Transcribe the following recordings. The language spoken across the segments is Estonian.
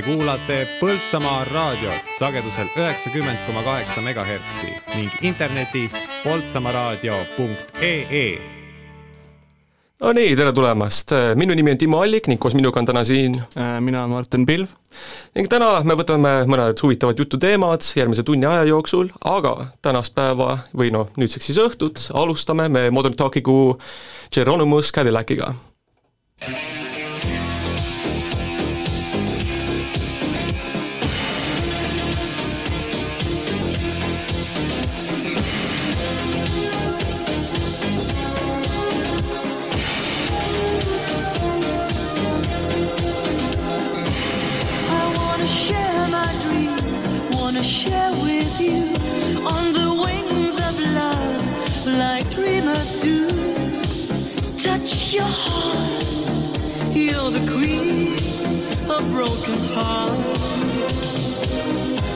Te kuulate Põltsamaa raadiot sagedusel üheksakümmend koma kaheksa megahertsi ning internetis poltsamaaraadio.ee. no nii, tere tulemast, minu nimi on Timo Allik ning koos minuga on täna siin mina olen Martin Pilv. ning täna me võtame mõned huvitavad jututeemad järgmise tunni aja jooksul, aga tänast päeva või noh, nüüdseks siis õhtut alustame me Modern Talkingu Geronimus Cadillaciga broken hearts.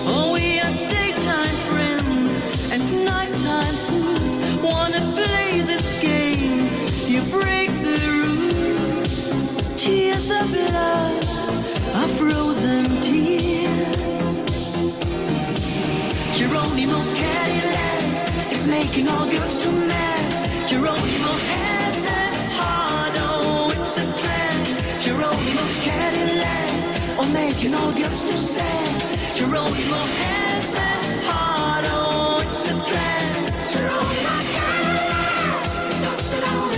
Oh, we are daytime friends and nighttime fools. Wanna play this game? You break the rules. Tears of love are frozen tears. Geronimo's Cadillac is making all girls too mad. Geronimo's hands and heart, oh, it's a trend. Geronimo's Cadillac, or making all the others sad. You're rolling your hands and heart, oh, it's a trend. You're rolling my hands, don't you know?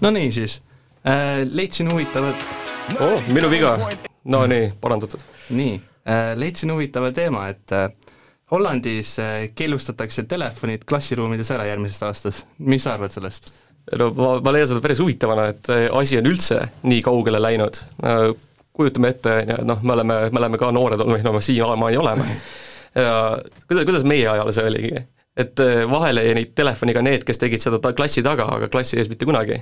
No nii siis äh,, leidsin huvitavat, oh, minu viga. no nii, parandatud. nii äh,, leidsin huvitava teema, et äh, Hollandis äh, keelustatakse telefonid klassiruumides ära järgmisest aastast, mis sa arvad sellest? no ma, ma leian seda päris huvitavana, et äh, asi on üldse nii kaugele läinud. kujutame ette, on ju, et noh, me oleme, me oleme ka noored olnud, no me siiamaani oleme. ja kuidas, kuidas meie ajal see oligi? et äh, vahele jäid telefoniga need, kes tegid seda ta klassi taga, aga klassi ees mitte kunagi.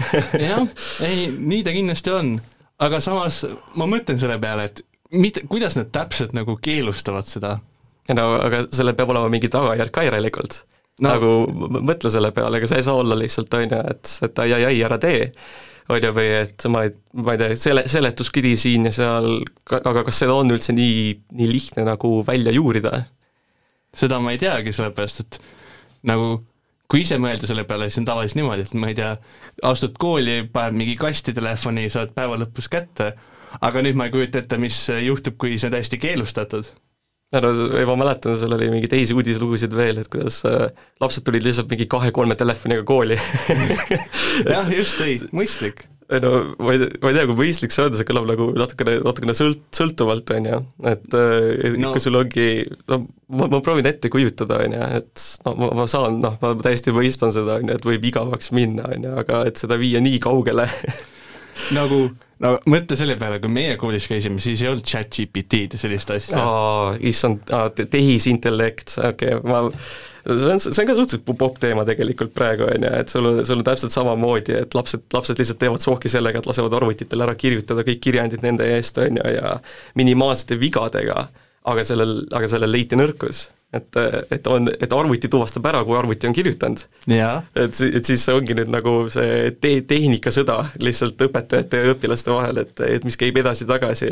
jah, ei, nii ta kindlasti on, aga samas ma mõtlen selle peale, et mitte, kuidas nad täpselt nagu keelustavad seda no aga sellel peab olema mingi tagajärg ka järelikult no. nagu mõtle selle peale, ega sa ei saa olla lihtsalt, on ju, et, et ai, ai, ai, ära tee. on ju, või et ma ei, ma ei tea, sele-, seletuskiri siin ja seal, aga kas seda on üldse nii, nii lihtne nagu välja juurida? seda ma ei teagi, sellepärast et nagu kui ise mõelda selle peale, siis on tavaliselt niimoodi, et ma ei tea, astud kooli, paned mingi kasti telefoni, saad päeva lõpus kätte, aga nüüd ma ei kujuta ette, mis juhtub, kui see on täiesti keelustatud. no, ma mäletan, seal oli mingi teisi uudislugusid veel, et kuidas äh, lapsed tulid lihtsalt mingi kahe-kolme telefoniga kooli jah, just ei, mõistlik. Ei no ma ei tea, ma ei tea, kui mõistlik see on, see kõlab nagu natukene, natukene sõlt-, sõltuvalt, on ju, et äh, No. no. kui sul ongi, no ma, ma proovin ette kujutada, on ju, et no ma, ma saan, noh, ma täiesti mõistan seda, on ju, et võib igavaks minna, on ju, aga et seda viia nii kaugele nagu, no mõtle selle peale, kui meie koolis käisime, siis ei olnud chat GPT-d ja sellist asja. issand, tehisintellekt, okei okay,, ma see on, see on ka suhteliselt popp teema tegelikult praegu, on ju, et sul on, sul on täpselt samamoodi, et lapsed, lapsed lihtsalt teevad sohki sellega, et lasevad arvutitel ära kirjutada kõik kirjandid nende eest, on ju, ja minimaalsete vigadega, aga sellel, aga sellel leiti nõrkus. Et, et on, et arvuti tuvastab ära, kui arvuti on kirjutanud. et, et siis see ongi nüüd nagu see te-, tehnikasõda lihtsalt õpetajate ja õpilaste vahel, et, et mis käib edasi-tagasi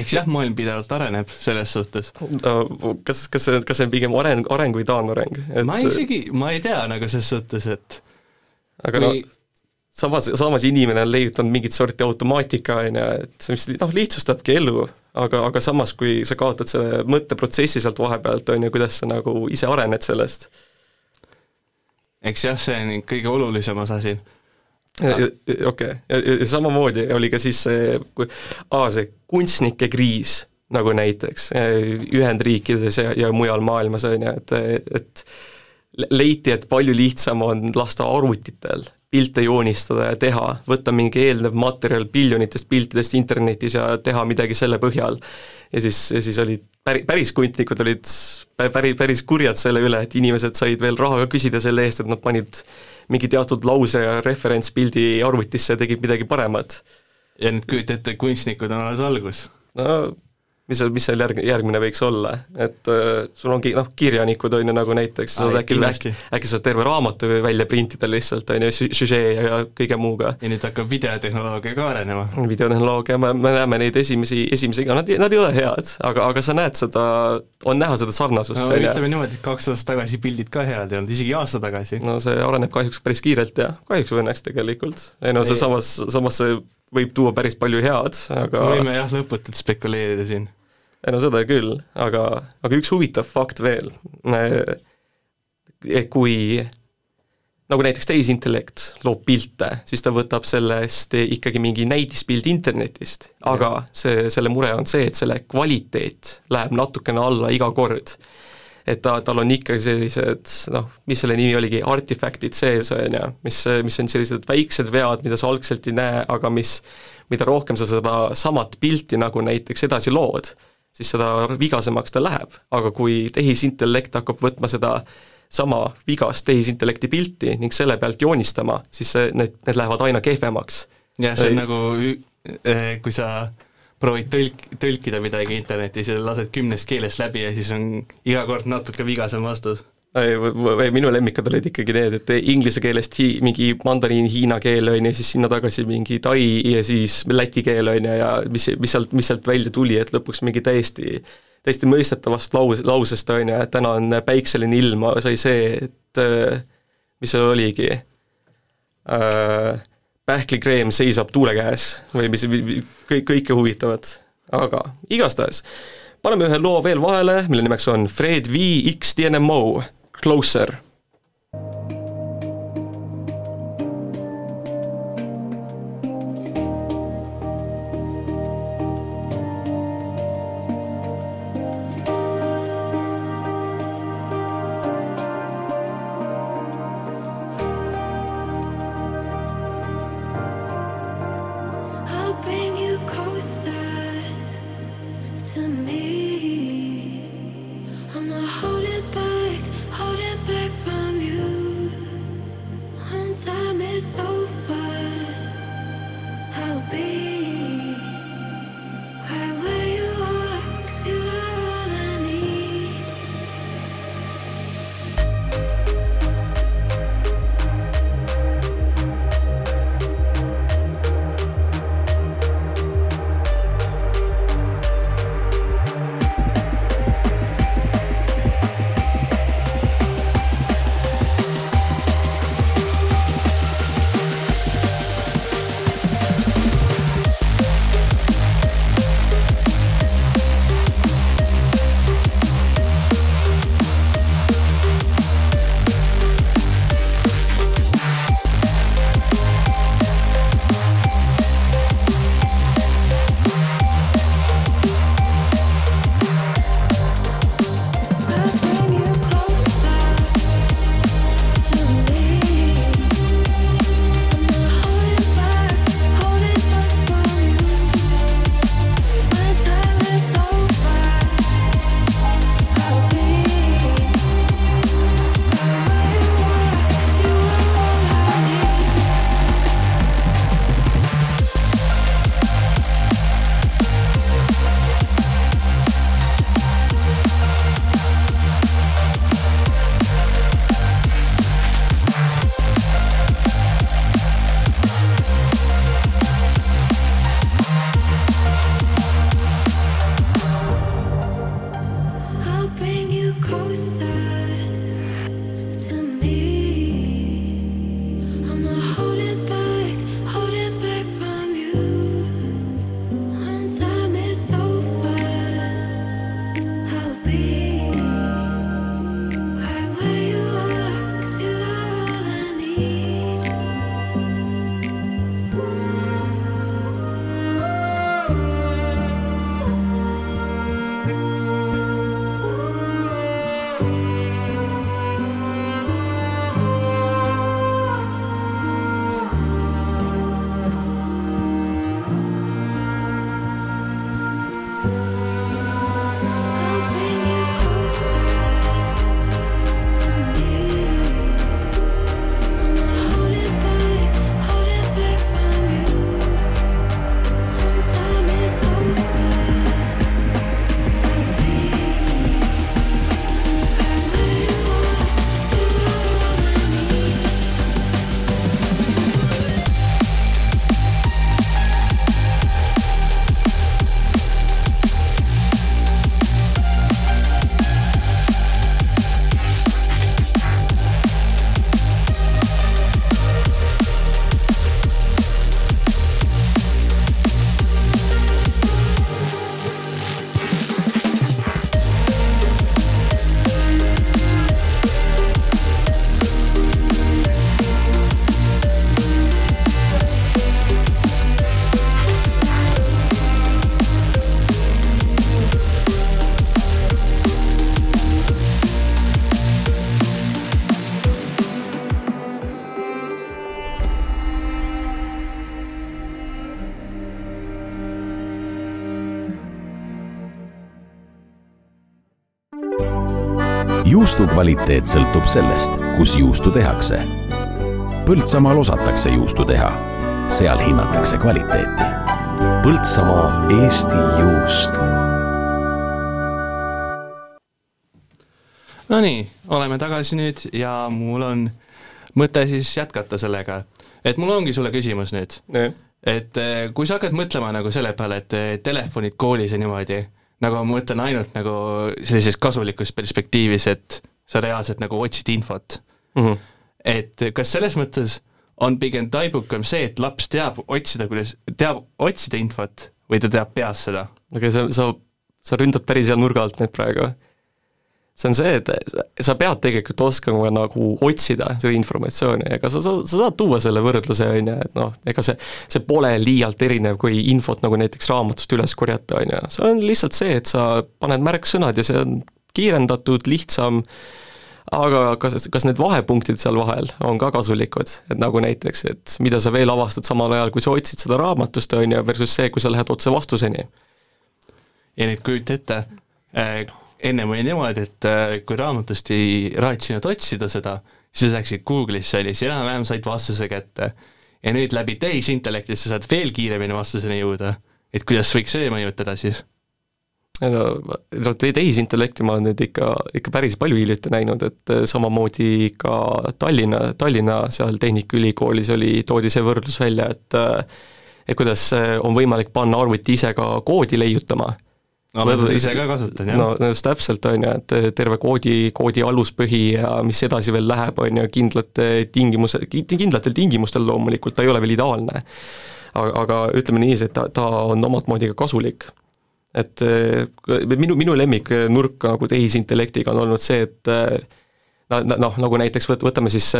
eks jah, maailm pidevalt areneb selles suhtes. no, kas, kas see, kas see on pigem areng, areng või taanareng? ma isegi, ma ei tea nagu ses suhtes, et aga no kui samas, samas inimene on leiutanud mingit sorti automaatika, on ju, et mis noh, lihtsustabki elu, aga, aga samas, kui sa kaotad selle mõtteprotsessi sealt vahepealt, on ju, kuidas sa nagu ise arened sellest. eks jah, see on kõige olulisem osa siin. okei, ja, ja, samamoodi oli ka siis see, kui aa, see kunstnike kriis, nagu näiteks eh, Ühendriikides ja, ja mujal maailmas, on ju, et, et leiti, et palju lihtsam on lasta arvutitel pilte joonistada ja teha, võtta mingi eelnev materjal biljonitest piltidest internetis ja teha midagi selle põhjal. ja siis, ja siis olid päri, päris kunstnikud olid pä- päris, päris kurjad selle üle, et inimesed said veel raha ka küsida selle eest, et nad panid mingi teatud lause ja referentspildi arvutisse ja tegid midagi paremat. ja nüüd kujuta ette, kunstnikud on alles algus. no mis seal, mis seal järg-, järgmine võiks olla, et äh, sul ongi noh, kirjanikud on ju nagu näiteks, sa saad äkki, äkki, äkki saad terve raamatu välja printida lihtsalt, on ju, süžee ja kõige muuga. ja nüüd hakkab videotehnoloogia ka arenema. videotehnoloogia, me, me näeme neid esimesi, esimesi, nad, nad ei ole head, aga, aga sa näed seda, on näha seda sarnasust no ütleme niimoodi, et kaks aastat tagasi pildid ka head ei olnud, isegi aasta tagasi. no see areneb kahjuks päris kiirelt ja kahjuks või õnneks tegelikult. ei no see Ei. samas, samas see võib tuua päris palju head, aga võime jah, lõputult spekuleerida siin. ei no seda küll, aga, aga üks huvitav fakt veel, kui nagu näiteks tehisintellekt loob pilte, siis ta võtab sellest ikkagi mingi näidispild internetist, aga see, selle mure on see, et selle kvaliteet läheb natukene alla iga kord. Et ta, tal on ikka sellised noh, mis selle nimi oligi, artifaktid sees, on ju, mis, mis on sellised väiksed vead, mida sa algselt ei näe, aga mis, mida rohkem sa seda samat pilti nagu näiteks edasi lood, siis seda vigasemaks ta läheb, aga kui tehisintellekt hakkab võtma seda sama vigast tehisintellekti pilti ning selle pealt joonistama, siis see, need, need lähevad aina kehvemaks. jah, see on nagu, kui sa proovid tõlk, tõlkida midagi internetis ja lased kümnest keelest läbi ja siis on iga kord natuke vigasem vastus. ei, või minu lemmikud olid ikkagi need, et inglise keelest hi, mingi mandariin hiina keel on ju, siis sinna tagasi mingi tai ja siis läti keel on ju ja mis, mis sealt, mis sealt välja tuli, et lõpuks mingi täiesti täiesti mõistetavast laus, lausest on ju, et täna on päikseline ilm, sai see, et mis seal oligi äh,, pähklikreem seisab tuule käes või mis, kõik, kõike huvitavat, aga igastahes paneme ühe loo veel vahele, mille nimeks on Fred V X DNMO Closer kvaliteet sõltub sellest, kus juustu tehakse. Põltsamaal osatakse juustu teha, seal hinnatakse kvaliteeti. Põltsamaa Eesti juust. Nonii, oleme tagasi nüüd ja mul on mõte siis jätkata sellega, et mul ongi sulle küsimus nüüd, et eh, kui sa hakkad mõtlema nagu selle peale, et eh, telefonid koolis ja niimoodi, nagu ma mõtlen ainult nagu sellises kasulikus perspektiivis, et sa reaalselt nagu otsid infot mm. -hmm. et kas selles mõttes on pigem taibukam see, et laps teab otsida, kuidas, teab otsida infot või ta teab peast seda? okei okay,, sa, sa, sa ründad päris hea nurga alt nüüd praegu. see on see, et sa pead tegelikult oskama nagu otsida seda informatsiooni, ega sa, sa, sa saad tuua selle võrdluse, on ju, et noh, ega see, see pole liialt erinev, kui infot nagu näiteks raamatust üles korjata, on ju, see on lihtsalt see, et sa paned märksõnad ja see on kiirendatud, lihtsam, aga kas, kas need vahepunktid seal vahel on ka kasulikud, et nagu näiteks, et mida sa veel avastad samal ajal, kui sa otsid seda raamatust, on ju, versus see, kui sa lähed otse vastuseni. ja nüüd kujuta ette äh,, ennem oli niimoodi, et äh, kui raamatust ei raatsinud otsida seda, siis läksid Google'isse, oli siis enam-vähem said vastuse kätte. ja nüüd läbi tehisintellektist sa saad veel kiiremini vastuseni jõuda. et kuidas võiks see mõjutada siis? No, tehisintellekti ma olen nüüd ikka, ikka päris palju hiljuti näinud, et äh, samamoodi ka Tallinna, Tallinna seal Tehnikaülikoolis oli, toodi see võrdlus välja, et äh, et kuidas äh, on võimalik panna arvuti ise ka koodi leiutama. no ma seda ise ka kasutan, jah. no just täpselt, on ju, et terve koodi, koodi aluspõhi ja mis edasi veel läheb, on ju, kindlate tingimused, kindlatel tingimustel loomulikult, ta ei ole veel ideaalne. aga, aga ütleme niiviisi, et ta, ta on omat moodi ka kasulik et minu, minu lemmiknurk nagu tehisintellektiga on olnud see, et noh, nagu näiteks võt-, võtame siis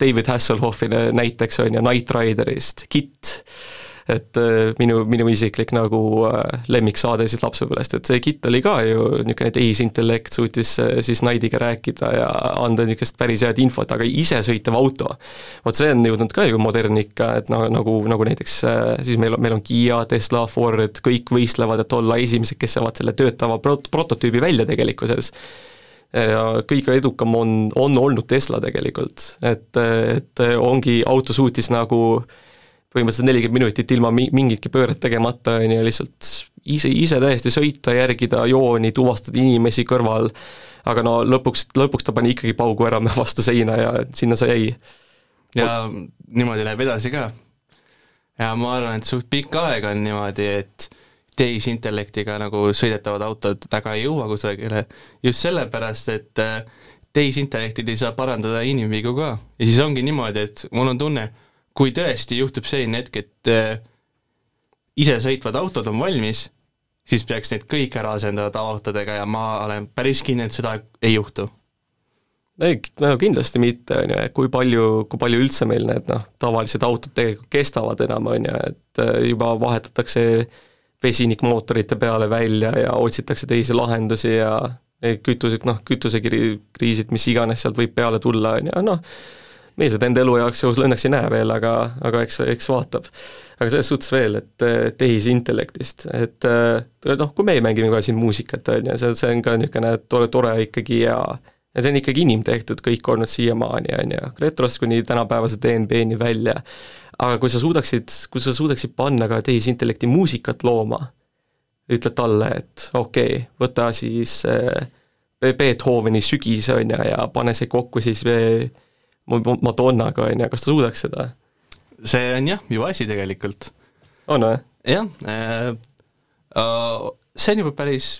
David Hasselhoffi näiteks, on ju, Knight Riderist, Kit, et minu, minu isiklik nagu lemmiksaade siis lapsepõlvest, et see Kit oli ka ju niisugune tehisintellekt, suutis siis Knightiga rääkida ja anda niisugust päris head infot, aga isesõitev auto, vot see on jõudnud ka ju modernikka, et no nagu, nagu näiteks siis meil on, meil on Kiia, Tesla, Ford, kõik võistlevad, et olla esimesed, kes saavad selle töötava prot-, prototüübi välja tegelikkuses. Ja kõige edukam on, on olnud Tesla tegelikult, et, et ongi, auto suutis nagu põhimõtteliselt nelikümmend minutit ilma mi-, mingitki pööret tegemata, on ju, lihtsalt ise, ise täiesti sõita, järgida jooni, tuvastada inimesi kõrval, aga no lõpuks, lõpuks ta pani ikkagi paugu ära vastu seina ja sinna see jäi. ja niimoodi läheb edasi ka. ja ma arvan, et suht pikka aega on niimoodi, et tehisintellektiga nagu sõidetavad autod väga ei jõua kusagile, just sellepärast, et äh, tehisintellektil ei saa parandada inimvigu ka. ja siis ongi niimoodi, et mul on tunne, kui tõesti juhtub selline hetk, et äh, isesõitvad autod on valmis, siis peaks need kõik ära asendada tavaautodega ja ma olen päris kindel, et seda ei juhtu. Ei, no kindlasti mitte, on ju, kui palju, kui palju üldse meil need noh, tavalised autod tegelikult kestavad enam, on ju, et äh, juba vahetatakse vesinikmootorite peale välja ja otsitakse teisi lahendusi ja kütuse, noh, kütusekriisid, mis iganes sealt võib peale tulla, on ju, noh, meie seda enda elu jaoks ju õnneks ei näe veel, aga, aga eks, eks vaatab. aga selles suhtes veel, et tehisintellektist, et noh, kui meie mängime ka siin muusikat, on ju, see, see on ka niisugune tore, tore ikkagi ja ja see on ikkagi inimtehtud kõik olnud siiamaani, on ju, retrost kuni tänapäevase DNB-ni välja, aga kui sa suudaksid, kui sa suudaksid panna ka tehisintellekti muusikat looma, ütled talle, et okei okay,, võta siis äh, Beethoveni Sügis, on ju, ja pane see kokku siis äh, Madonnaga, on ju, kas ta suudaks seda? see on jah, ju asi tegelikult. on või? jah äh,, äh, see on juba päris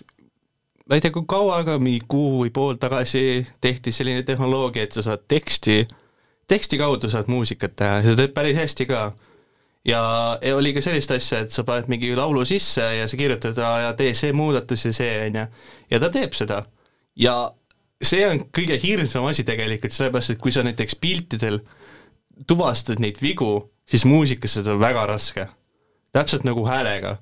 ma ei tea, kui kaua, aga mingi kuu või pool tagasi tehti selline tehnoloogia, et sa saad teksti, teksti kaudu saad muusikat teha ja sa teed päris hästi ka. ja oli ka sellist asja, et sa paned mingi laulu sisse ja sa kirjutad ja tee see muudatus ja see, on ju, ja ta teeb seda. ja see on kõige hirmsam asi tegelikult, sellepärast et kui sa näiteks piltidel tuvastad neid vigu, siis muusikas seda on väga raske. täpselt nagu häälega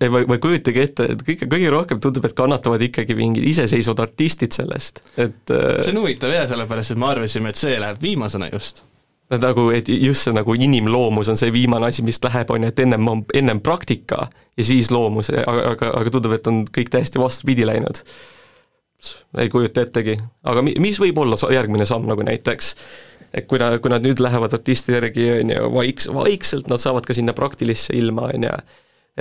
ei, ma, ma ei kujutagi ette, et kõige, kõige rohkem tundub, et kannatavad ikkagi mingid iseseisvad artistid sellest, et äh, see on huvitav jah, sellepärast et me arvasime, et see läheb viimasena just. nagu, et just see nagu inimloomus on see viimane asi, mis läheb, on ju, et ennem on, ennem praktika ja siis loomus, aga, aga, aga tundub, et on kõik täiesti vastupidi läinud. Ei kujuta ettegi, aga mi-, mis võib olla järgmine samm nagu näiteks, et kui nad, kui nad nüüd lähevad artisti järgi, on ju, vaiks-, vaikselt nad saavad ka sinna praktilisse ilma, on ju,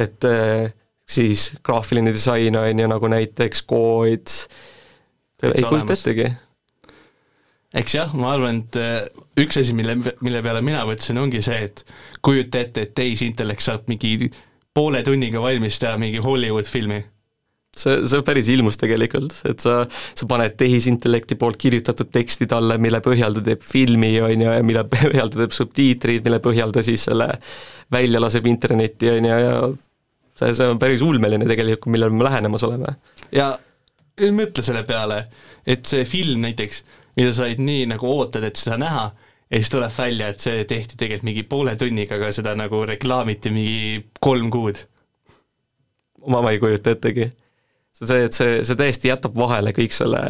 et eh, siis graafiline disain, on ju, nagu näiteks kood, ei kujuta ettegi. eks jah, ma arvan, et äh, üks asi, mille, mille peale mina mõtlesin, ongi see, et kujuta ette, et tehisintellekt saab mingi poole tunniga valmis teha mingi Hollywood filmi. See, see on päris ilmus tegelikult, et sa, sa paned tehisintellekti poolt kirjutatud teksti talle, mille põhjal ta teeb filmi, on ju, ja mille põhjal ta teeb subtiitrid, mille põhjal ta siis selle välja laseb internetti, on ju, ja see, see on päris ulmeline tegelikult, millele me lähenemas oleme. ja mõtle selle peale, et see film näiteks, mida sa olid nii nagu ootad, et seda näha, ja siis tuleb välja, et see tehti tegelikult mingi poole tunniga, aga seda nagu reklaamiti mingi kolm kuud. ma, ma ei kujuta ettegi. See, et see, see täiesti jätab vahele kõik selle,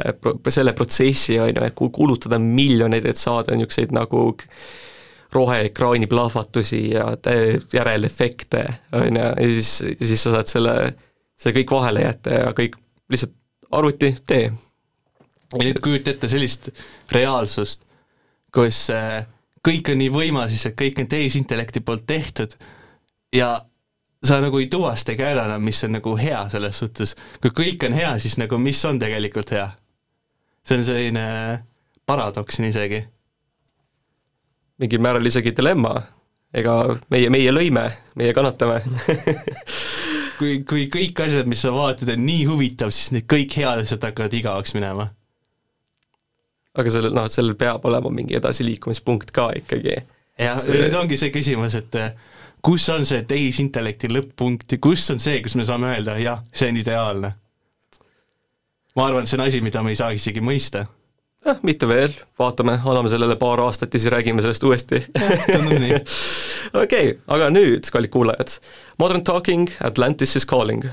selle protsessi, on ju, et kulutada miljoneid, et saada niisuguseid nagu roheekraani plahvatusi ja järelefekte, on ju, ja siis, siis sa saad selle, selle kõik vahele jätta ja kõik lihtsalt arvuti, tee. ja nüüd kujuta ette sellist reaalsust, kus äh, kõik on nii võimas, kõik on tehisintellekti poolt tehtud ja sa nagu ei tuvastagi ära enam, mis on nagu hea selles suhtes. kui kõik on hea, siis nagu mis on tegelikult hea? see on selline paradoks nii isegi. mingil määral isegi dilemma, ega meie, meie lõime, meie kannatame kui, kui kõik asjad, mis sa vaatad, on nii huvitav, siis need kõik head asjad hakkavad igavaks minema. aga sellel, noh, sellel peab olema mingi edasiliikumispunkt ka ikkagi. ja See- see... nüüd ongi see küsimus, et kus on see tehisintellekti lõpp-punkt ja kus on see, kus me saame öelda, jah, see on ideaalne? ma arvan, et see on asi, mida me ei saa isegi mõista. noh, mitte veel, vaatame, anname sellele paar aastat ja siis räägime sellest uuesti. okei aga nüüd, kallid kuulajad, Modern Talking, Atlantis is calling.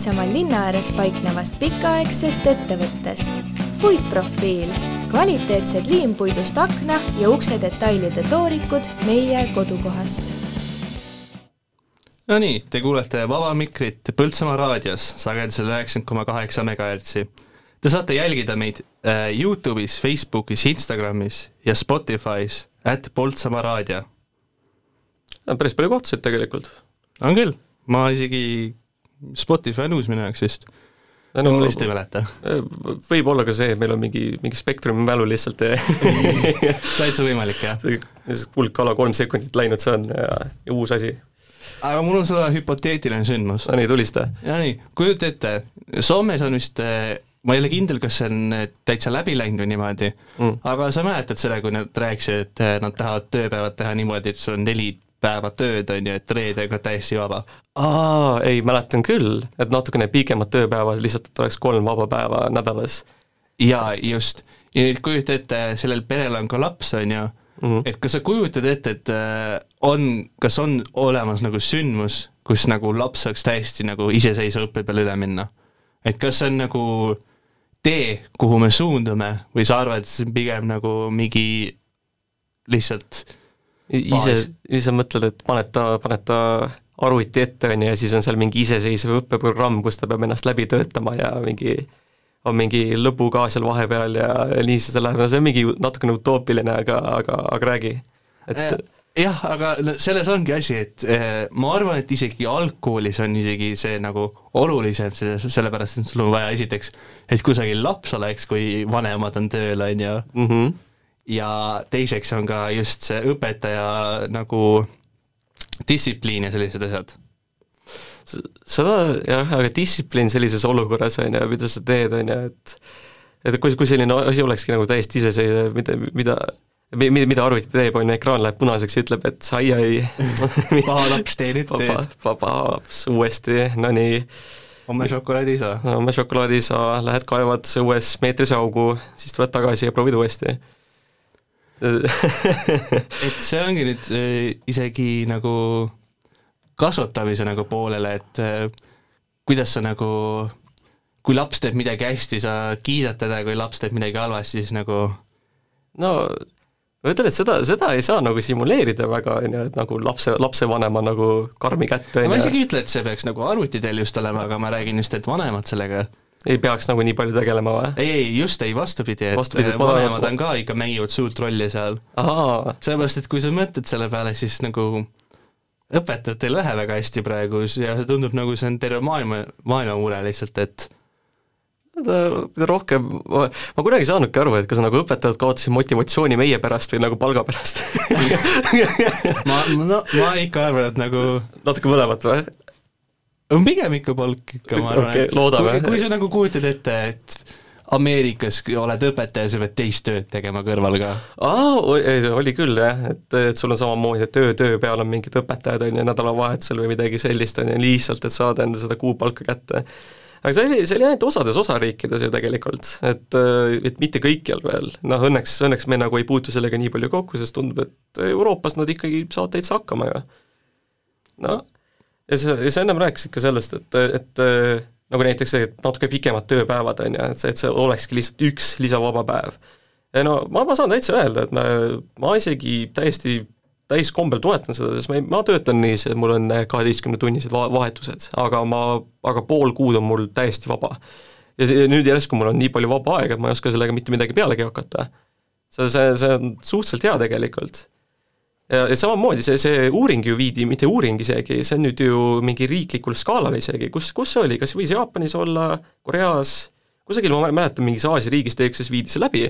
Põltsamaa linna ääres paiknevast pikaaegsest ettevõttest? puitprofiil, kvaliteetsed liimpuidust akna ja ukse detailide toorikud meie kodukohast Nonii, te kuulete Vaba Mikrit Põltsamaa raadios sagedusel üheksakümmend koma kaheksa megahertsi. Te saate jälgida meid äh, Youtube'is, Facebookis, Instagramis ja Spotify's, at Põltsamaa raadio. päris palju kohtasid tegelikult. on küll, ma isegi, Spotify on uus minu jaoks vist no, ma lihtsalt ei mäleta. võib olla ka see, et meil on mingi, mingi spektrumi mälu lihtsalt täitsa võimalik, jah. hulk alla kolm sekundit läinud, see on ja, ja uus asi. aga mul on sulle hüpoteetiline sündmus. no nii, tulista. ja nii, kujuta ette, Soomes on vist ma ei ole kindel, kas see on täitsa läbi läinud või niimoodi mm., aga sa mäletad seda, kui nad rääkisid, et nad tahavad tööpäevad teha niimoodi, et sul on neli päeva tööd, on ju, et reedega täiesti vaba. aa, ei, mäletan küll, et natukene pikemad tööpäevad, lihtsalt et oleks kolm vaba päeva nädalas. jaa, just. ja nüüd kujuta ette, sellel perel on ka laps, on ju -hmm. et kas sa kujutad ette, et on, kas on olemas nagu sündmus, kus nagu laps saaks täiesti nagu iseseisva õppe peale üle minna? et kas see on nagu tee, kuhu me suundume või sa arvad, et see on pigem nagu mingi lihtsalt ise, ise mõtled, et paned ta, paned ta arvuti ette, on ju, ja siis on seal mingi iseseisev õppeprogramm, kus ta peab ennast läbi töötama ja mingi on mingi lõbuga seal vahepeal ja nii see läheb, no see on mingi natukene utoopiline, aga, aga, aga räägi, et Eh, jah, aga no selles ongi asi, et eh, ma arvan, et isegi algkoolis on isegi see nagu olulisem, selles, sellepärast et sul on vaja esiteks, et kusagil laps oleks, kui vanemad on tööl, on ju, -hmm. Ja teiseks on ka just see õpetaja nagu distsipliin ja sellised asjad. seda jah, aga distsipliin sellises olukorras on ju, mida sa teed, on ju, et et kui, kui selline asi olekski nagu täiesti iseseisev, mida, mida mida, mida arvuti teeb, on ju, ekraan läheb punaseks ja ütleb, et ai-ai paha laps, tee nüüd papa, tööd. papa laps uuesti, no nii, homme šokolaadisa. homme šokolaadisa, lähed kaevad õues meetrise augu, siis tuled tagasi ja proovid uuesti et see ongi nüüd äh, isegi nagu kasvatamise nagu poolele, et äh, kuidas sa nagu, kui laps teeb midagi hästi, sa kiidad teda, kui laps teeb midagi halvasti, siis nagu no ma ütlen, et seda, seda ei saa nagu simuleerida väga, on ju, et nagu lapse, lapsevanema nagu karmi kätte, no ma isegi ei ütle, et see peaks nagu arvutiteel just olema, aga ma räägin just, et vanemad sellega ei peaks nagu nii palju tegelema või? ei, ei, just ei, vastupidi, et Vastupidi, et vanemad- vanemad on ka ikka mängivad suurt rolli seal. sellepärast, et kui sa mõtled selle peale, siis nagu õpetajatel ei lähe väga hästi praegu ja see tundub nagu see on terve maailma, maailma mure lihtsalt, et rohkem, ma, ma kunagi ei saanudki aru, et kas nagu õpetajad kaotasid motivatsiooni meie pärast või nagu palga pärast ma, no ma ikka arvan, et nagu natuke mõlemat või? On pigem ikka palk ikka, ma arvan Okei, loodame. kui, kui sa nagu kujutad ette, et Ameerikas oled õpetaja, sa pead teist tööd tegema kõrval ka. aa, oli küll jah, et, et sul on samamoodi, et töö, töö peal on mingid õpetajad, on ju, nädalavahetusel või midagi sellist, on ju, lihtsalt, et saada enda seda kuupalka kätte. aga see oli, see oli ainult osades osariikides ju tegelikult, et, et mitte kõikjal veel, noh õnneks, õnneks me nagu ei puutu sellega nii palju kokku, sest tundub, et Euroopas nad ikkagi saavad täitsa hakkama ju. noh, ja sa, ja sa ennem rääkisid ka sellest, et, et nagu näiteks see, et natuke pikemad tööpäevad, on ju, et see, et see olekski lihtsalt üks lisavaba päev. no ma, ma saan täitsa öelda, et ma, ma isegi täiesti täiskombel toetan seda, sest ma ei, ma töötan nii, et mul on kaheteistkümnetunnised va-, vahetused, aga ma, aga pool kuud on mul täiesti vaba. ja see, nüüd järsku mul on nii palju vaba aega, et ma ei oska sellega mitte midagi pealegi hakata. see, see, see on suhteliselt hea tegelikult ja, ja samamoodi see, see uuring ju viidi, mitte uuring isegi, see on nüüd ju mingi riiklikul skaalal isegi, kus, kus see oli, kas võis Jaapanis olla, Koreas, kusagil ma mäletan, mingis Aasia riigis teguses viidi see läbi,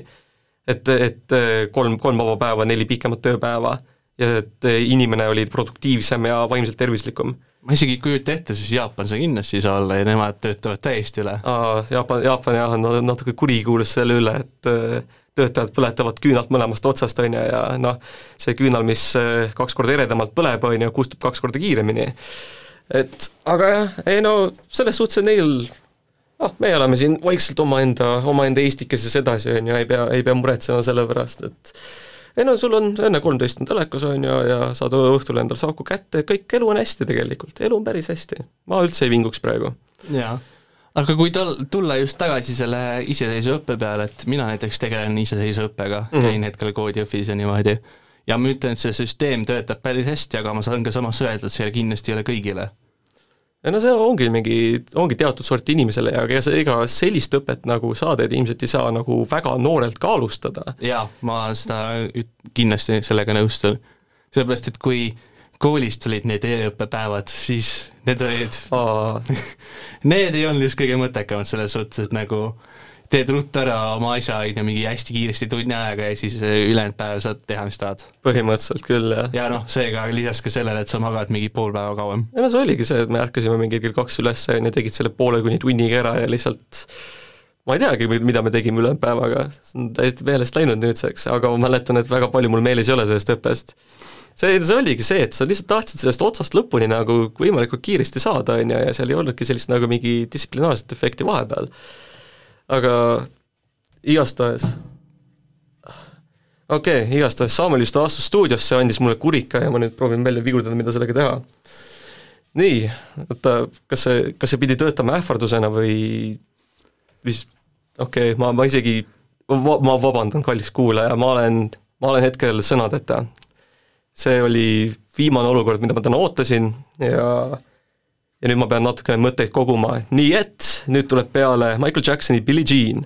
et, et kolm, kolm vaba päeva, neli pikemat tööpäeva. Ja et inimene oli produktiivsem ja vaimselt tervislikum. ma isegi ei kujuta ette, siis Jaapan see kindlasti ei saa olla ja nemad töötavad täiesti üle. Jaapan, Jaapan jah, on natuke kurikuulus selle üle, et äh, töötajad põletavad küünalt mõlemast otsast, on ju, ja noh, see küünal, mis äh, kaks korda eredamalt põleb, on ju, kustub kaks korda kiiremini. et aga jah, ei no selles suhtes, et neil noh, me oleme siin vaikselt omaenda, omaenda Eestikeses edasi, on ju, ei pea, ei pea muretsema selle pärast, et ei no sul on Õnne kolmteist on telekas, on ju, ja saad õhtul endale Saku kätte, kõik elu on hästi tegelikult, elu on päris hästi. ma üldse ei vinguks praegu. jaa. Aga kui tol-, tulla just tagasi selle iseseisva õppe peale, et mina näiteks tegelen iseseisva õppega mm. -hmm. käin hetkel koodiõfis ja niimoodi, ja ma ütlen, et see süsteem töötab päris hästi, aga ma saan ka samas öelda, et see kindlasti ei ole kõigile. no see ongi mingi, ongi teatud sorti inimesele ja ega see, ega sellist õpet nagu saada, et ilmselt ei saa nagu väga noorelt ka alustada. jaa, ma seda üt-, kindlasti sellega nõustun. sellepärast, et kui koolist tulid need e-õppepäevad, siis need olid, need ei olnud just kõige mõttekamad selles suhtes, et nagu teed ruttu ära oma asja, on ju, mingi hästi kiiresti tunni ajaga ja siis äh, ülejäänud päev saad teha, mis tahad. põhimõtteliselt küll, jah. ja noh, seega lisaks ka sellele, et sa magad mingi pool päeva kauem. ja no see oligi see, et me ärkasime mingi kell kaks üles, on ju, tegid selle poole kuni tunniga ära ja lihtsalt ma ei teagi, mida me tegime ülejäänud päevaga, see on täiesti meelest läinud nüüdseks, aga ma mäletan, et väga palju mul meeles ei ole sellest õppest. See, see oligi see, et sa lihtsalt tahtsid sellest otsast lõpuni nagu võimalikult kiiresti saada, on ju, ja seal ei olnudki sellist nagu mingi distsiplinaarset efekti vahepeal. aga igastahes okei okay,, igastahes Samuel just astus stuudiosse, andis mulle kurika ja ma nüüd proovin välja vigurdada, mida sellega teha. nii, oota, kas see, kas see pidi töötama ähvardusena või vist, okei okay,, ma, ma isegi, ma vabandan, kallis kuulaja, ma olen, ma olen hetkel sõnadeta see oli viimane olukord, mida ma täna ootasin ja ja nüüd ma pean natukene mõtteid koguma, nii et nüüd tuleb peale Michael Jacksoni Billie Jean.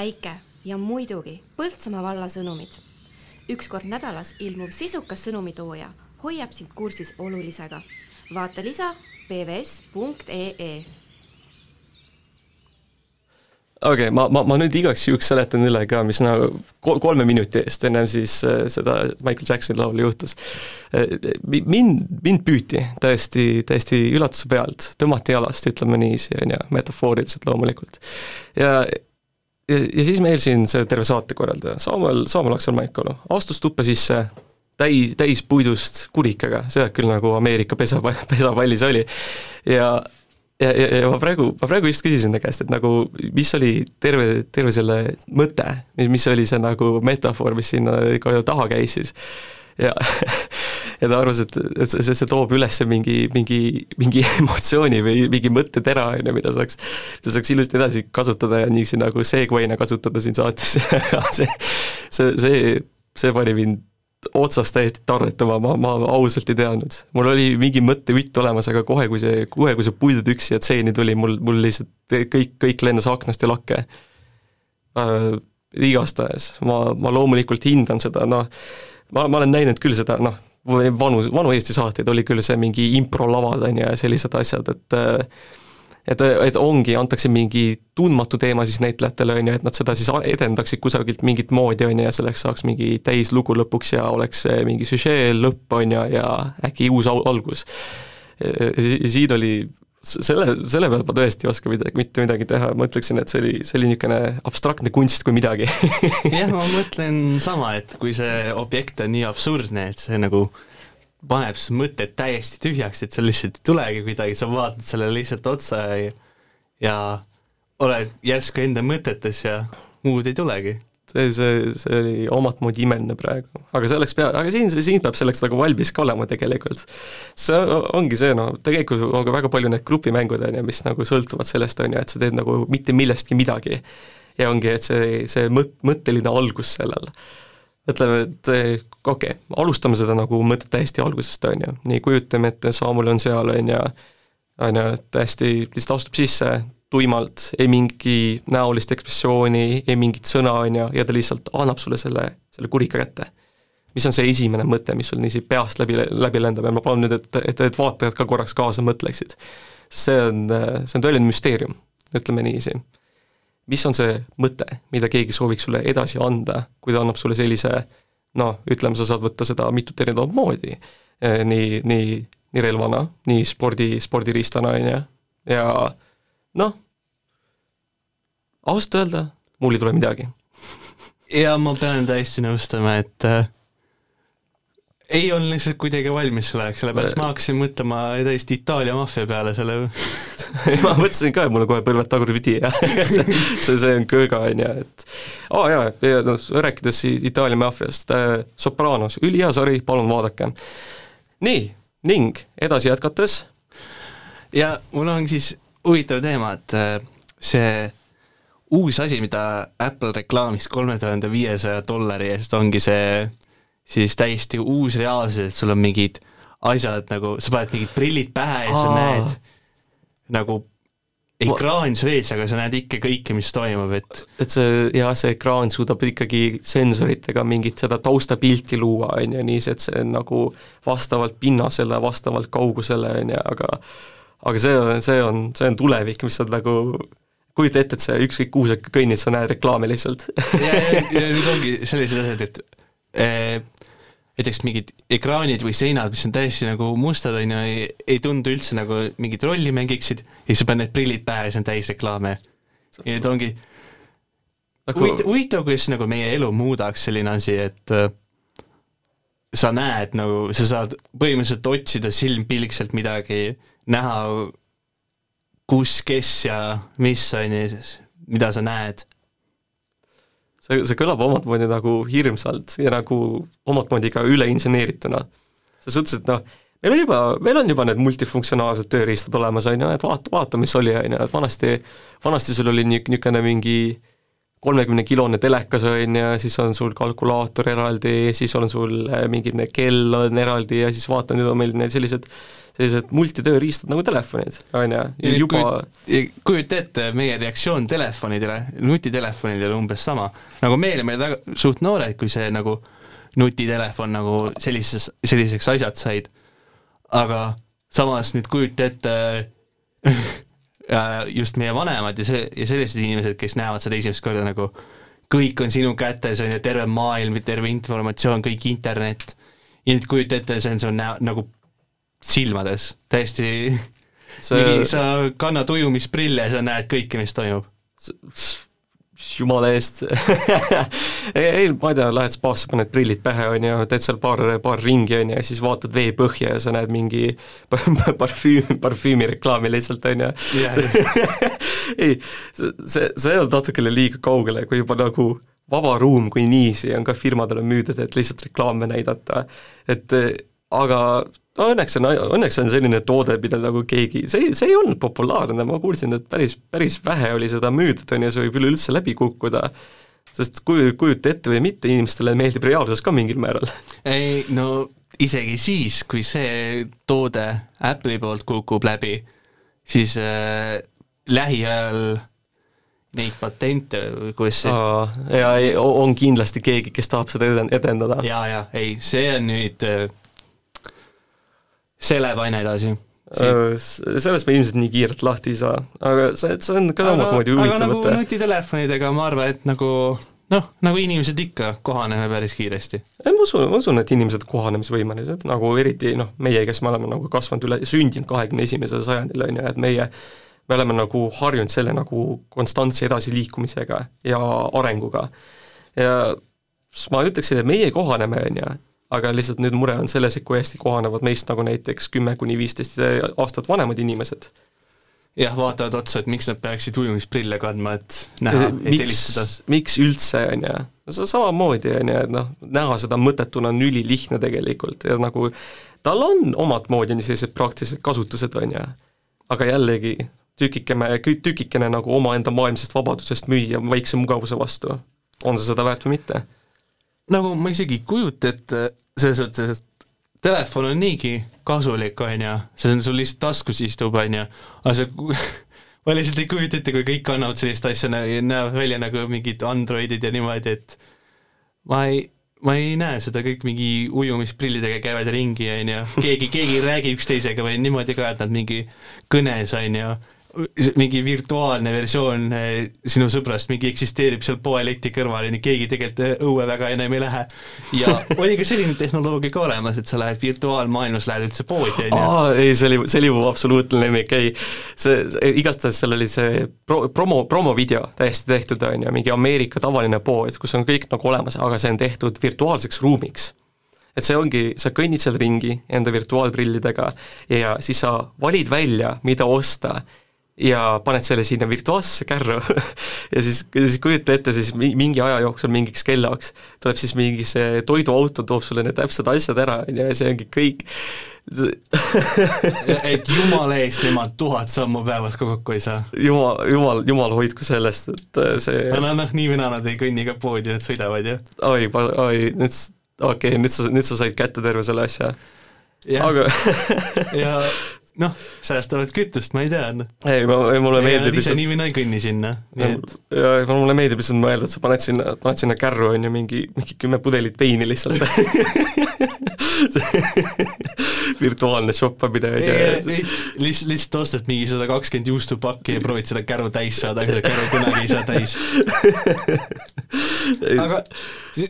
päike ja muidugi Põltsamaa valla sõnumid. üks kord nädalas ilmuv sisukas sõnumitooja hoiab sind kursis olulisega. vaata lisa pvs.ee okei okay,, ma, ma, ma nüüd igaks juhuks seletan üle ka, mis nagu kolme minuti eest, ennem siis äh, seda Michael Jacksoni laulu juhtus. Äh, mind, mind püüti täiesti, täiesti üllatuse pealt, tõmmati jalast, ütleme niiviisi, on ju, metafooriliselt loomulikult. ja ja, ja siis meil siin see terve saatekorraldaja, Samuel, Samuel Aksel Maikalu astus tuppa sisse täis, täis puidust kurikaga, seda küll nagu Ameerika pesa, pesapallis oli ja ja, ja, ja ma praegu, ma praegu just küsisin ta käest, et nagu mis oli terve, terve selle mõte, mis oli see nagu metafoor, mis sinna taha käis siis. ja, ja ta arvas, et, et see, see toob üles mingi, mingi, mingi emotsiooni või mingi mõttetera, on ju, mida saaks, mida saaks ilusti edasi kasutada ja niiviisi nagu segway'na kasutada siin saates, see, see, see, see pani mind otsast täiesti tarretama, ma, ma ausalt ei teadnud. mul oli mingi mõttevütt olemas, aga kohe, kui see, kohe, kui see puidutüks siia tseeni tuli, mul, mul lihtsalt kõik, kõik lendas aknast ja lakke äh,. igastahes, ma, ma loomulikult hindan seda, noh, ma, ma olen näinud küll seda, noh, vanu, vanu Eesti saateid oli küll see mingi improlavad, on ju, ja sellised asjad, et et, et ongi, antakse mingi tundmatu teema siis näitlejatele, on ju, et nad seda siis edendaksid kusagilt mingit moodi, on ju, ja selleks saaks mingi täislugu lõpuks ja oleks mingi süžee lõpp, on ju, ja äkki uus al- algus. siin oli selle, selle pealt ma tõesti ei oska midagi, mitte midagi teha, ma ütleksin, et see oli, see oli niisugune abstraktne kunst kui midagi jah, ma mõtlen sama, et kui see objekt on nii absurdne, et see nagu paneb su mõtted täiesti tühjaks, et sul lihtsalt ei tulegi midagi, sa vaatad sellele lihtsalt otsa ja, ja oled järsku enda mõtetes ja muud ei tulegi. see, see, see oli omat moodi imeline praegu, aga selleks pea, aga siin, siin peab selleks nagu valmis ka olema tegelikult. see ongi see noh, tegelikult on ka väga palju need grupimängud on ju, mis nagu sõltuvad sellest on ju, et sa teed nagu mitte millestki midagi. ja ongi, et see, see mõt-, mõtteline algus sellel. ütleme, et okei okay,, alustame seda nagu mõtet täiesti algusest on ju, nii kujutame ette, Saamul on seal on ju, on ju, täiesti lihtsalt astub sisse tuimalt, ei mingi näolist ekspressiooni, ei mingit sõna, on ju, ja ta lihtsalt annab sulle selle, selle kurika kätte. mis on see esimene mõte, mis sul niiviisi peast läbi, läbi lendab ja ma palun nüüd, et, et, et vaatajad ka korraks kaasa mõtleksid. see on, see on tõeline müsteerium, ütleme niiviisi. mis on see mõte, mida keegi sooviks sulle edasi anda, kui ta annab sulle sellise noh, ütleme, sa saad võtta seda mitut erinevat moodi, nii, nii, nii relvana, nii spordi, spordiriistana, on ju, ja noh, ausalt öelda, mul ei tule midagi. ja ma pean täiesti nõustuma, et äh, ei olnud lihtsalt kuidagi valmis selleks, sellepärast ma hakkasin mõtlema täiesti Itaalia maffia peale selle ma mõtlesin ka, et mul on kohe põlved tagurpidi ja see, see, see on kööga, on ju, et aa oh, jaa, ja noh, rääkides Itaalia maffiast äh,, Sopranos, ülihea sari, palun vaadake. nii, ning edasi jätkates. ja mul on siis huvitav teema, et äh, see uus asi, mida Apple reklaamis kolme tuhande viiesaja dollari eest, ongi see siis täiesti uus reaalsus, et sul on mingid asjad nagu, sa paned mingid prillid pähe ja sa Aa. näed nagu ekraan su ees, aga sa näed ikka kõike, mis toimub, et et see, jah, see ekraan suudab ikkagi sensoritega mingit seda taustapilti luua, on ju, nii see, et see on nagu vastavalt pinnasele, vastavalt kaugusele, on ju, aga aga see on, see on, see on tulevik, mis on nagu kujuta ette, et sa ükskõik kuhu sa kõnnid, sa näed reklaami lihtsalt ja, ja, ja nüüd ongi sellised asjad, et eh, näiteks mingid ekraanid või seinad, mis on täiesti nagu mustad, on ju, ei, ei tundu üldse nagu mingit rolli mängiksid ja siis sa paned need prillid pähe ja see on täis reklaame. ja nüüd ongi Nagu- huvitav, huvitav, kuidas nagu meie elu muudaks selline asi, et äh, sa näed nagu, sa saad põhimõtteliselt otsida silmpilkselt midagi, näha kus, kes ja mis, on ju, mida sa näed see, see kõlab omat moodi nagu hirmsalt ja nagu omat moodi ka üleinseneerituna. selles suhtes, et noh, meil on juba, meil on juba need multifunktsionaalsed tööriistad olemas, on ju, et vaata, vaata, mis oli, on ju, et vanasti, vanasti sul oli niisugune mingi kolmekümnekilone telekas, on ju, siis on sul kalkulaator eraldi, siis on sul äh, mingi kell on eraldi ja siis vaata, nüüd on meil need sellised, sellised multitööriistad nagu telefonid, on ju, juba kujuta, ette meie reaktsioon telefonidele, nutitelefonidele umbes sama. nagu me olime väga suht noored, kui see nagu nutitelefon nagu sellises, selliseks asjad said. aga samas nüüd kujuta ette just meie vanemad ja see, ja sellised inimesed, kes näevad seda esimest korda nagu kõik on sinu kätes, on ju, terve maailm, terve informatsioon, kõik internet, ja nüüd kujuta ette, see on su näo, nagu silmades, täiesti See- mingi, sa kannad ujumisprille sa näed kõike, mis toimub. Jumala eest. Ei, ma ei tea, lähed spaasse, paned prillid pähe, on ju, teed seal paar, paar ringi, on ju, ja siis vaatad vee põhja ja sa näed mingi parfüüm, parfüümireklaami lihtsalt, on ju. Ei, see, see, on natukene liiga kaugele, kui juba nagu vaba ruum kui niiviisi on ka firmadele müüdud, et lihtsalt reklaame näidata, et aga õnneks on, õnneks on selline toode, mida nagu keegi, see, see ei olnud populaarne, ma kuulsin, et päris, päris vähe oli seda müüdud, on ju, see võib üleüldse läbi kukkuda, sest kuju, kujuta ette või mitte, inimestele meeldib reaalsus ka mingil määral. ei no isegi siis, kui see toode Apple'i poolt kukub läbi, siis äh, lähiajal neid patente või kuidas see ja ei, on kindlasti keegi, kes tahab seda eden-, edendada. ja, ja ei, see on nüüd, see läheb aina edasi. Äh, sellest me ilmselt nii kiirelt lahti ei saa, aga see, see on ka omamoodi aga huvitav nagu mõte. nutitelefonidega ma arvan, et nagu noh, nagu inimesed ikka, kohaneme päris kiiresti. ei, ma usun, ma usun, et inimesed kohanemisvõimelised, nagu eriti noh, meie, kes me oleme nagu kasvanud üle, sündinud kahekümne esimesel sajandil, on ju, et meie me oleme nagu harjunud selle nagu konstantse edasiliikumisega ja arenguga. ja ma ütleksin, et meie kohaneme, on ju, aga lihtsalt nüüd mure on selles, et kui hästi kohanevad meist nagu näiteks kümme kuni viisteist aastat vanemad inimesed. jah, vaatavad otsa, et miks nad peaksid ujumisprille kandma, et näha, et miks helistada., miks üldse, on ju, see samamoodi, on ju, et noh, näha seda mõttetuna on ülilihtne tegelikult ja nagu tal on omat moodi sellised praktilised kasutused, on ju, aga jällegi tükikene, tükikene nagu omaenda maailmsest vabadusest müüa väikse mugavuse vastu. on see seda väärt või mitte? nagu ma isegi ei kujuta ette selles mõttes, et telefon on niigi kasulik, on ju, see on sul lihtsalt taskus istub, on ju, aga sa ma lihtsalt ei kujuta ette, kui kõik annavad sellist asja, näevad välja nagu mingid Androidid ja niimoodi, et ma ei, ma ei näe seda kõik mingi ujumisprillidega käivad ringi, on ju, keegi, keegi ei räägi üksteisega või niimoodi ka, et nad mingi kõnes, on ju, mingi virtuaalne versioon eh, sinu sõbrast mingi eksisteerib seal poeleti kõrval ja nii keegi tegelikult õue väga enam ei lähe. ja oli ka selline tehnoloogia ka olemas, et sa lähed virtuaalmaailmas, lähed üldse poodi, on ju. ei, see oli, see oli mu absoluutne lemmik, ei, see, see, igastahes seal oli see pro-, promo, promovideo täiesti tehtud, on ju, mingi Ameerika tavaline pood, kus on kõik nagu olemas, aga see on tehtud virtuaalseks ruumiks. et see ongi, sa kõnnid seal ringi enda virtuaalprillidega ja siis sa valid välja, mida osta ja paned selle sinna virtuaalsesse kärru ja siis, siis kujuta ette, siis mi- mingi aja jooksul mingiks kellaks tuleb siis mingi see toiduauto, toob sulle need täpsed asjad ära, on ju, ja see ongi kõik. et jumala eest nemad tuhat sammu päevas ka kokku ei saa. jumal, jumal, jumal hoidku sellest, et äh, see no noh, nii või naa nad ei kõnni ka poodi, nad sõidavad ju. oi, oi, nüüd, okei okay,, nüüd sa, nüüd sa said kätte terve selle asja. Aga ja noh, säästavad kütust, ma ei tea, noh. ei, ma, mulle meeldib ise nii või naa ei kõnni sinna, et ja mulle meeldib lihtsalt mõelda, et sa paned sinna, paned sinna kärru, on ju, mingi, mingi kümme pudelit veini lihtsalt virtuaalne shoppamine, on ju. lihtsalt, lihtsalt ostad mingi sada kakskümmend juustupakki ja proovid seda käru täis saada, aga seda käru kunagi ei saa täis. aga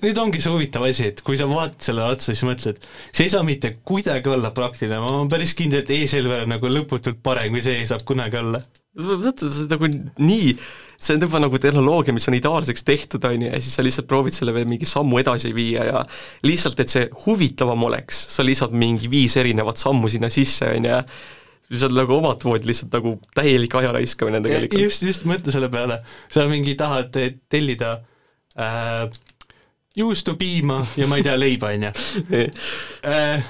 nüüd ongi see huvitav asi, et kui sa vaatad sellele otsa, siis mõtled, see ei saa mitte kuidagi olla praktiline, ma olen päris kindel, et e-Selver on nagu lõputult parem, kui see saab kunagi olla. vaata, see on nagu nii, see on juba nagu tehnoloogia, mis on ideaalseks tehtud, on ju, ja siis sa lihtsalt proovid selle veel mingi sammu edasi viia ja lihtsalt, et see huvitavam oleks, sa lisad mingi viis erinevat sammu sinna sisse, on ju, see on nagu omat moodi lihtsalt nagu täielik aja raiskamine tegelikult. just, just mõtle selle peale, sa mingi tahad tellida äh, juustupiima ja ma ei tea, leiba, on ju. Äh,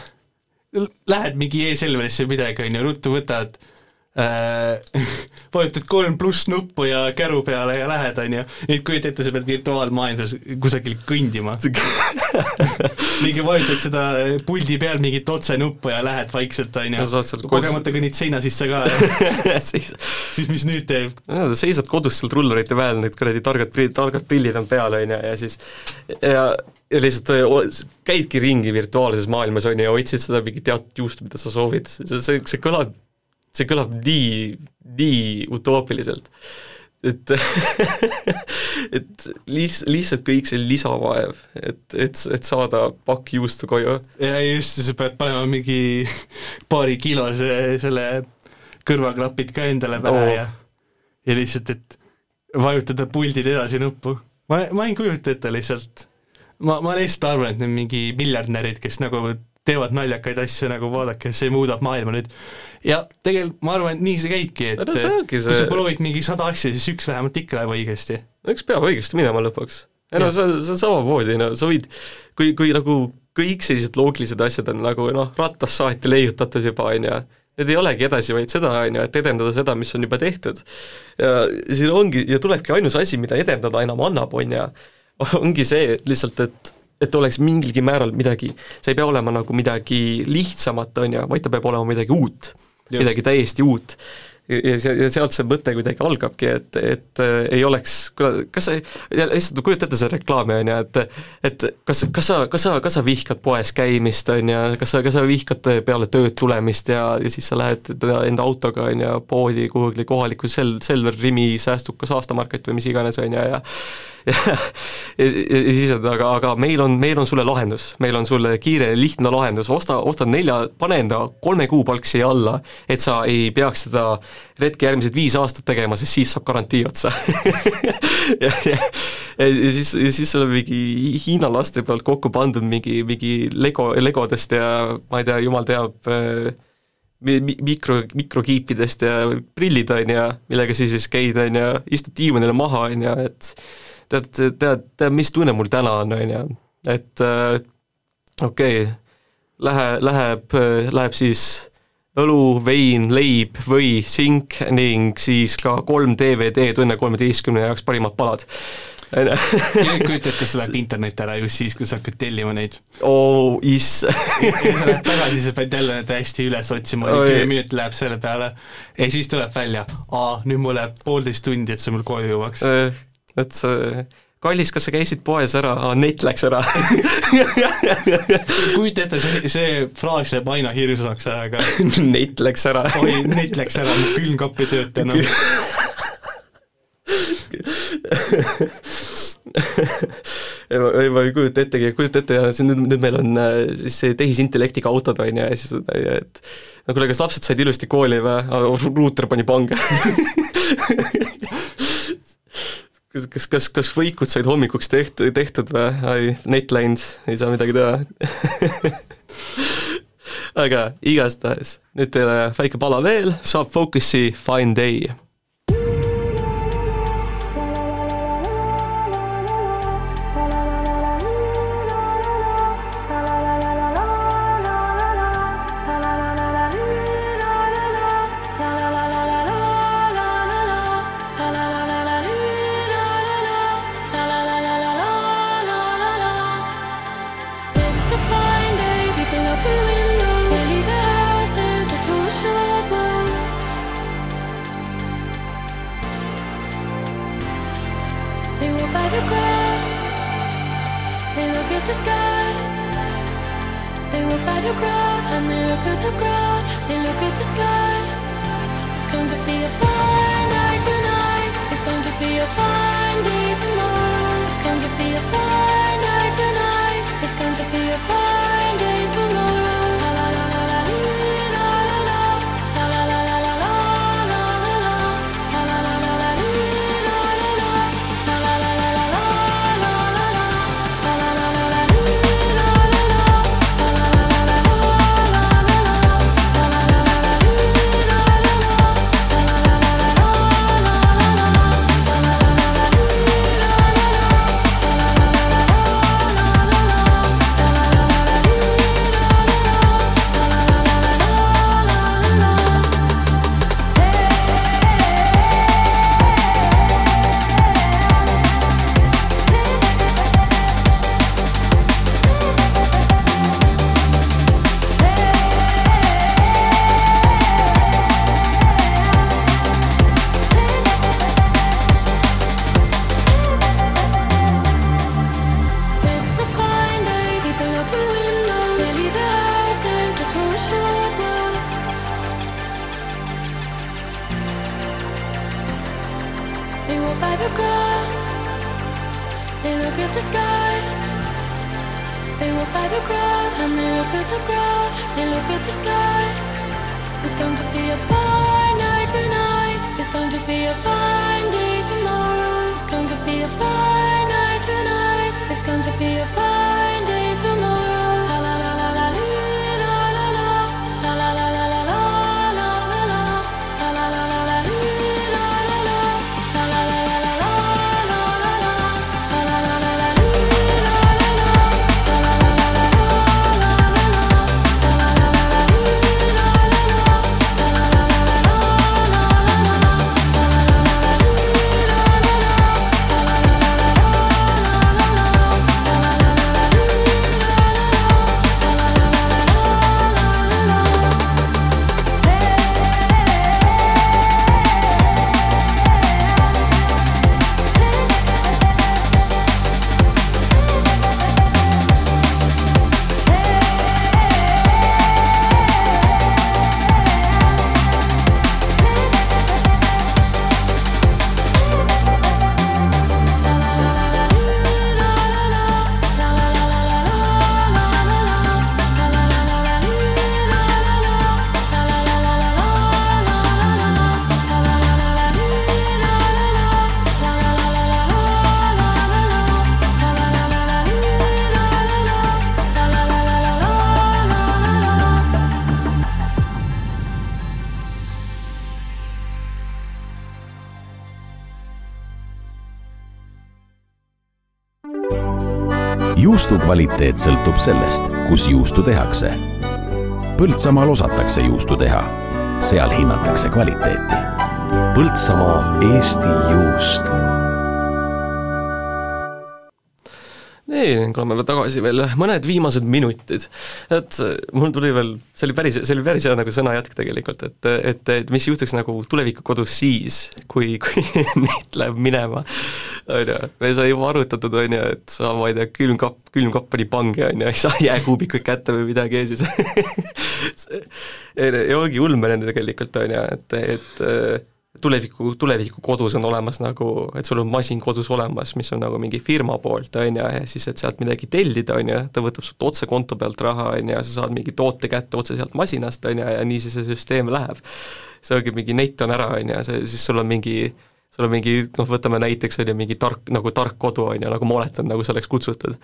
Lähed mingi e-Selverisse midagi, on ju, ruttu võtad äh, vajutad kolm pluss nuppu ja käru peale ja lähed, on ju. nüüd kujuta ette, sa pead virtuaalmaailmas kusagil kõndima. mingi vajutad seda puldi peal mingit otsenuppu ja lähed vaikselt, on Ja ju kogemata kõnnid seina sisse ka siis siis mis nüüd teeb? seisad kodus seal trullarite peal, need kuradi targad, targad prillid on peal, on ju, ja siis ja ja lihtsalt äh, käidki ringi virtuaalses maailmas, on ju, ja otsid seda mingit teatud juustu, mida sa soovid, see, see, see kõlab, see kõlab nii, nii utoopiliselt. et et liis-, lihtsalt kõik see lisavaev, et, et, et saada pakk juustu koju. ja just, sa pead panema mingi paari kilose selle kõrvaklapid ka endale pähe Oo. ja ja lihtsalt, et vajutada puldil edasi nuppu. ma, ma ei kujuta ette lihtsalt. ma, ma lihtsalt arvan, et need mingi miljardärid, kes nagu teevad naljakaid asju, nagu vaadake, see muudab maailma nüüd. ja tegelikult ma arvan, et nii see käibki, et No see ongi kui see- sa proovid mingi sada asja, siis üks vähemalt ikka läheb õigesti. no üks peab õigesti minema lõpuks. ei no see, see on samamoodi, no sa võid, kui, kui nagu kõik sellised loogilised asjad on nagu noh, ratast saati leiutatud juba, on ju, need ei olegi edasi, vaid seda, on ju, et edendada seda, mis on juba tehtud. ja siin ongi, ja tulebki ainus asi, mida edendada enam annab, on ju, ongi see, et lihtsalt, et et oleks mingilgi määral midagi, see ei pea olema nagu midagi lihtsamat, on ju, vaid ta peab olema midagi uut. midagi täiesti uut ja, ja se- ja sealt see mõte kuidagi algabki, et, et äh, ei oleks, kas sa, lihtsalt kujuta ette seda reklaami, on ju, et et kas, kas sa, kas sa, kas sa vihkad poes käimist, on ju, kas sa, kas sa vihkad peale tööd tulemist ja, ja siis sa lähed enda autoga, on ju, poodi kuhugi kohalikku sel-, Selver, Rimi, Säästukas, Aastamarket või mis iganes, on ju, ja ja, ja, ja siis, et aga, aga meil on, meil on sulle lahendus, meil on sulle kiire ja lihtne lahendus, osta, osta nelja, pane enda kolme kuu palk siia alla, et sa ei peaks seda retki järgmised viis aastat tegema, sest siis saab garantii otsa. Ja, ja, ja, ja siis, ja siis sul on mingi Hiina laste pealt kokku pandud mingi, mingi Lego, Legodest ja ma ei tea, jumal teab äh, mi- mikro, mikrokiipidest ja prillid, on ju, millega sa siis käid, on ju, istud diivanile maha, on ju, et tead, tead, tead, mis tunne mul täna on, on ju, et äh, okei okay,, lähe, läheb, läheb siis õlu, vein, leib või sink ning siis ka kolm DVD-d Õnne kolmeteistkümne jaoks parimad palad. on ju. kujuta ette, sul läheb internet ära just siis, kui sa hakkad tellima neid. oo, issand. ja sa lähed tagasi, sa pead jälle need hästi üles otsima, kümme minutit läheb selle peale ja siis tuleb välja, aa, nüüd mul läheb poolteist tundi, et see mul koju jõuaks. Et see kallis, kas sa käisid poes ära, net läks ära kujuta ette, see, see fraas läheb aina hirmsamaks ajaga. net läks ära. oi, net läks ära, külmkapp ei tööta enam. ei ma, ei ma ei kujuta ettegi, kujuta ette ja see nüüd, nüüd meil on äh, siis see tehisintellektiga autod on ju ja siis, et no kuule, kas lapsed said ilusti kooli või, ruuter pani pange kas, kas, kas, kas võikud said hommikuks tehtud, tehtud või, ai, net läinud, ei saa midagi teha. Aga igastahes, nüüd teile väike pala veel, saab Focusi Fine Day going to be a fine night tonight. It's going to be a fine kvaliteet sõltub sellest, kus juustu tehakse. Põltsamaal osatakse juustu teha, seal hinnatakse kvaliteeti. Põltsamaa Eesti juust veel tagasi veel mõned viimased minutid. et mul tuli veel, see oli päris, see oli päris hea nagu sõnajätk tegelikult, et, et, et mis juhtuks nagu tulevikukodus siis, kui, kui neid läheb minema, on ju, me sai juba arutatud, on ju, et sa, ma ei tea, külmkapp, külmkapp pani pange, on ju, ei saa jääkuubikuid kätte või midagi ja siis ja ongi ulme nende tegelikult, on ju, et, et tuleviku, tuleviku kodus on olemas nagu, et sul on masin kodus olemas, mis on nagu mingi firma poolt, on ju, ja siis, et sealt midagi tellida, on ju, ta võtab sult otse konto pealt raha, on ju, ja sa saad mingi toote kätte otse sealt masinast, on ju, ja nii see, see süsteem läheb. see ongi mingi net on ära, on ju, siis sul on mingi sul on mingi, noh, võtame näiteks, on ju, mingi tark, nagu tark kodu, on ju, nagu ma oletan, nagu sa oleks kutsutud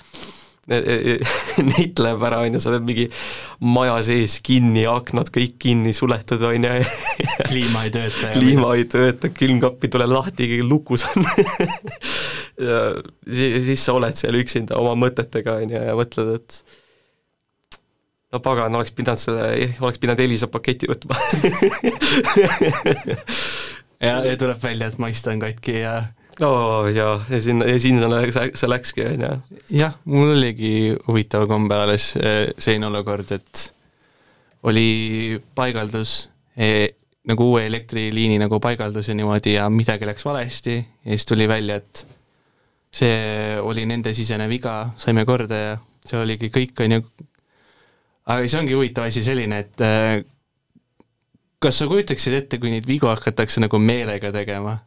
Neid läheb ära, on ju, sa oled mingi maja sees kinni, aknad kõik kinni suletud, on ju. kliima ei tööta. kliima ei tööta, külmkapp ei tule lahti, lukus on ja siis, siis sa oled seal üksinda oma mõtetega, on ju, ja mõtled, et no pagan, oleks pidanud selle, oleks pidanud Elisa paketi võtma ja, ja tuleb välja, et maist on katki ja oo jaa, ja sinna, ja sinna läks, see läkski, on ju. jah, mul oligi huvitav kombel alles eh, selline olukord, et oli paigaldus eh, nagu uue elektriliini nagu paigaldus ja niimoodi ja midagi läks valesti ja siis tuli välja, et see oli nende sisene viga, saime korda ja see oligi kõik, on ju. aga siis ongi huvitav asi selline, et eh, kas sa kujutaksid ette, kui neid vigu hakatakse nagu meelega tegema?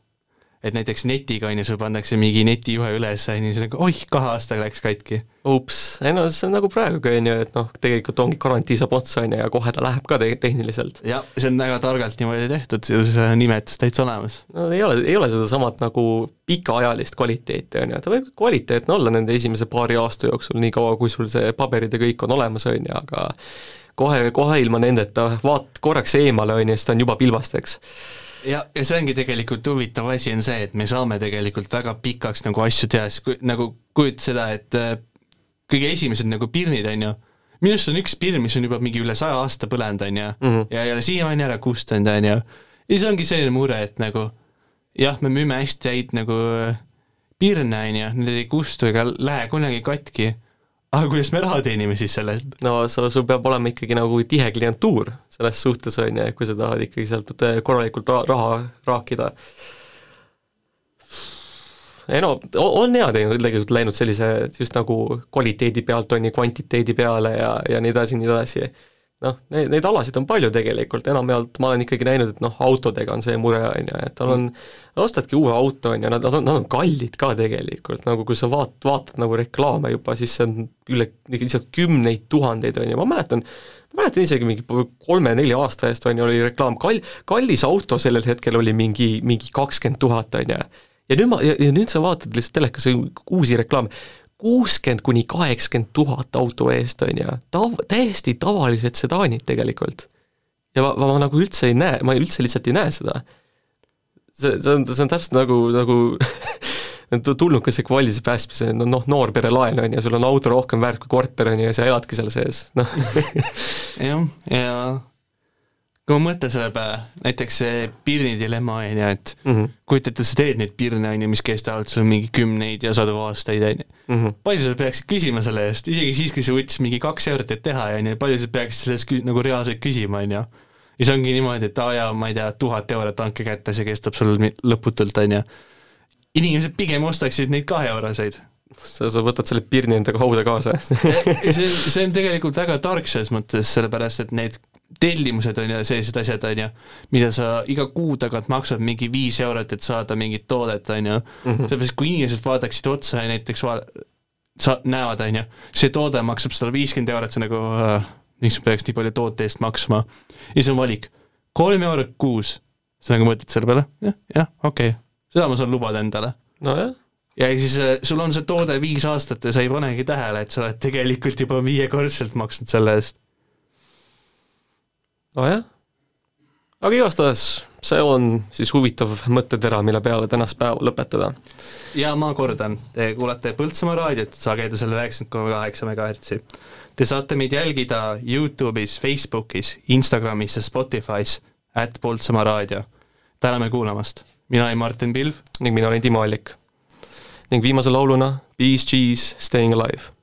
et näiteks netiga on ju, sul pannakse mingi netijuhe üles, on ju, siis nagu oih, kahe aastaga läks katki. ups, ei no see on nagu praegugi, on ju, et noh, tegelikult ongi garantii saab otsa, on ju, ja kohe ta läheb ka te tehniliselt. jah, see on väga targalt niimoodi tehtud see nimetus täitsa olemas. no ei ole, ei ole sedasamat nagu pikaajalist kvaliteeti, on ju, ta võib kvaliteetne olla nende esimese paari aasta jooksul, niikaua kui sul see paberid ja kõik on olemas, on ju, aga kohe, kohe ilma nendeta, vaat korraks eemale, on ju, siis ta on juba pilbasteks ja, ja see ongi tegelikult huvitav asi, on see, et me saame tegelikult väga pikaks nagu asju teha, siis kui nagu kujuta seda, et äh, kõige esimesed nagu pirnid, on ju, minu arust on üks pirn, mis on juba mingi üle saja aasta põlenud, on ju, ja ei ole siiamaani ära kustunud, on ju, ja siis ongi selline mure, et nagu jah, me müüme hästi häid nagu äh, pirne, on ju, need ei kustu ega lähe kunagi katki aga kuidas me raha teenime siis selle eest? no sa, sul peab olema ikkagi nagu tihe klientuur selles suhtes, on ju, kui sa tahad ikkagi sealt korralikult ra raha raakida. ei no, on hea tegelikult läinud sellise just nagu kvaliteedi pealt, on ju, kvantiteedi peale ja, ja nii edasi, nii edasi. Noh, neid, neid alasid on palju tegelikult, enamjaolt ma olen ikkagi näinud, et noh, autodega on see mure, on ju, et tal on, ostadki uue auto, on ju, nad, nad on, nad on kallid ka tegelikult, nagu kui sa vaat-, vaatad nagu reklaame juba, siis see on üle, lihtsalt kümneid tuhandeid, on ju, ma mäletan, ma mäletan isegi mingi kolme-nelja aasta eest, on ju, oli reklaam, kall-, kallis auto sellel hetkel oli mingi, mingi kakskümmend tuhat, on ju. ja nüüd ma, ja, ja nüüd sa vaatad lihtsalt telekas uusi reklaame, kuuskümmend kuni kaheksakümmend tuhat auto eest, on ju, tav-, täiesti tavalised sedaanid tegelikult. ja ma, ma, ma nagu üldse ei näe, ma üldse lihtsalt ei näe seda. see, see on, see on täpselt nagu, nagu tulnukese kvalise päästmise, no noh, noorpere laen on ju, sul on auto rohkem väärt kui korter on ju ja sa eladki seal sees, noh. jah, ja kui ma mõtlen selle peale, näiteks see pirni dilemma on ju, et mm. -hmm. kujuta ette, sa teed neid pirne on ju, mis kestavad sul mingi kümneid ja sadu aastaid on ju. Mhm. palju sa peaksid küsima selle eest, isegi siis, kui see võttis mingi kaks eurot, et teha on ju, palju sa peaksid selle eest kü- nagu reaalselt küsima on ju. ja see ongi niimoodi, et aa jaa, ma ei tea, tuhat eurot andke kätte, see kestab sul lõputult on ju. inimesed pigem ostaksid neid kaheeuroseid sa, sa võtad selle pirni endaga hauda kaasa see, see on tegelikult väga tark selles mõttes, sellepärast et need tellimused on ju sellised asjad, on ju, mida sa iga kuu tagant maksad mingi viis eurot, et saada mingit toodet, on ju. sellepärast, kui inimesed vaataksid otsa ja näiteks va-, sa-, näevad, on ju, see toode maksab sada viiskümmend eurot, see nagu äh, miks ma peaks nii palju toote eest maksma. ja siis on valik, kolm eurot kuus. sa nagu mõtled selle peale, jah, jah, okei okay., seda ma saan lubada endale nojah, ja siis äh, sul on see toode viis aastat ja sa ei panegi tähele, et sa oled tegelikult juba viiekordselt maksnud selle eest. Nojah. aga igastahes see on siis huvitav mõttetera, mille peale tänast päeva lõpetada. ja ma kordan, te kuulate Põltsamaa raadiot sagedusel üheksakümmend koma kaheksa megahertsi. Te saate meid jälgida Youtube'is, Facebookis, Instagramis ja Spotify's, at Põltsamaa raadio. täname kuulamast, mina olen Martin Pilv. ning mina olen Timo Allik. ning viimase lauluna Bees Cheese Staying Alive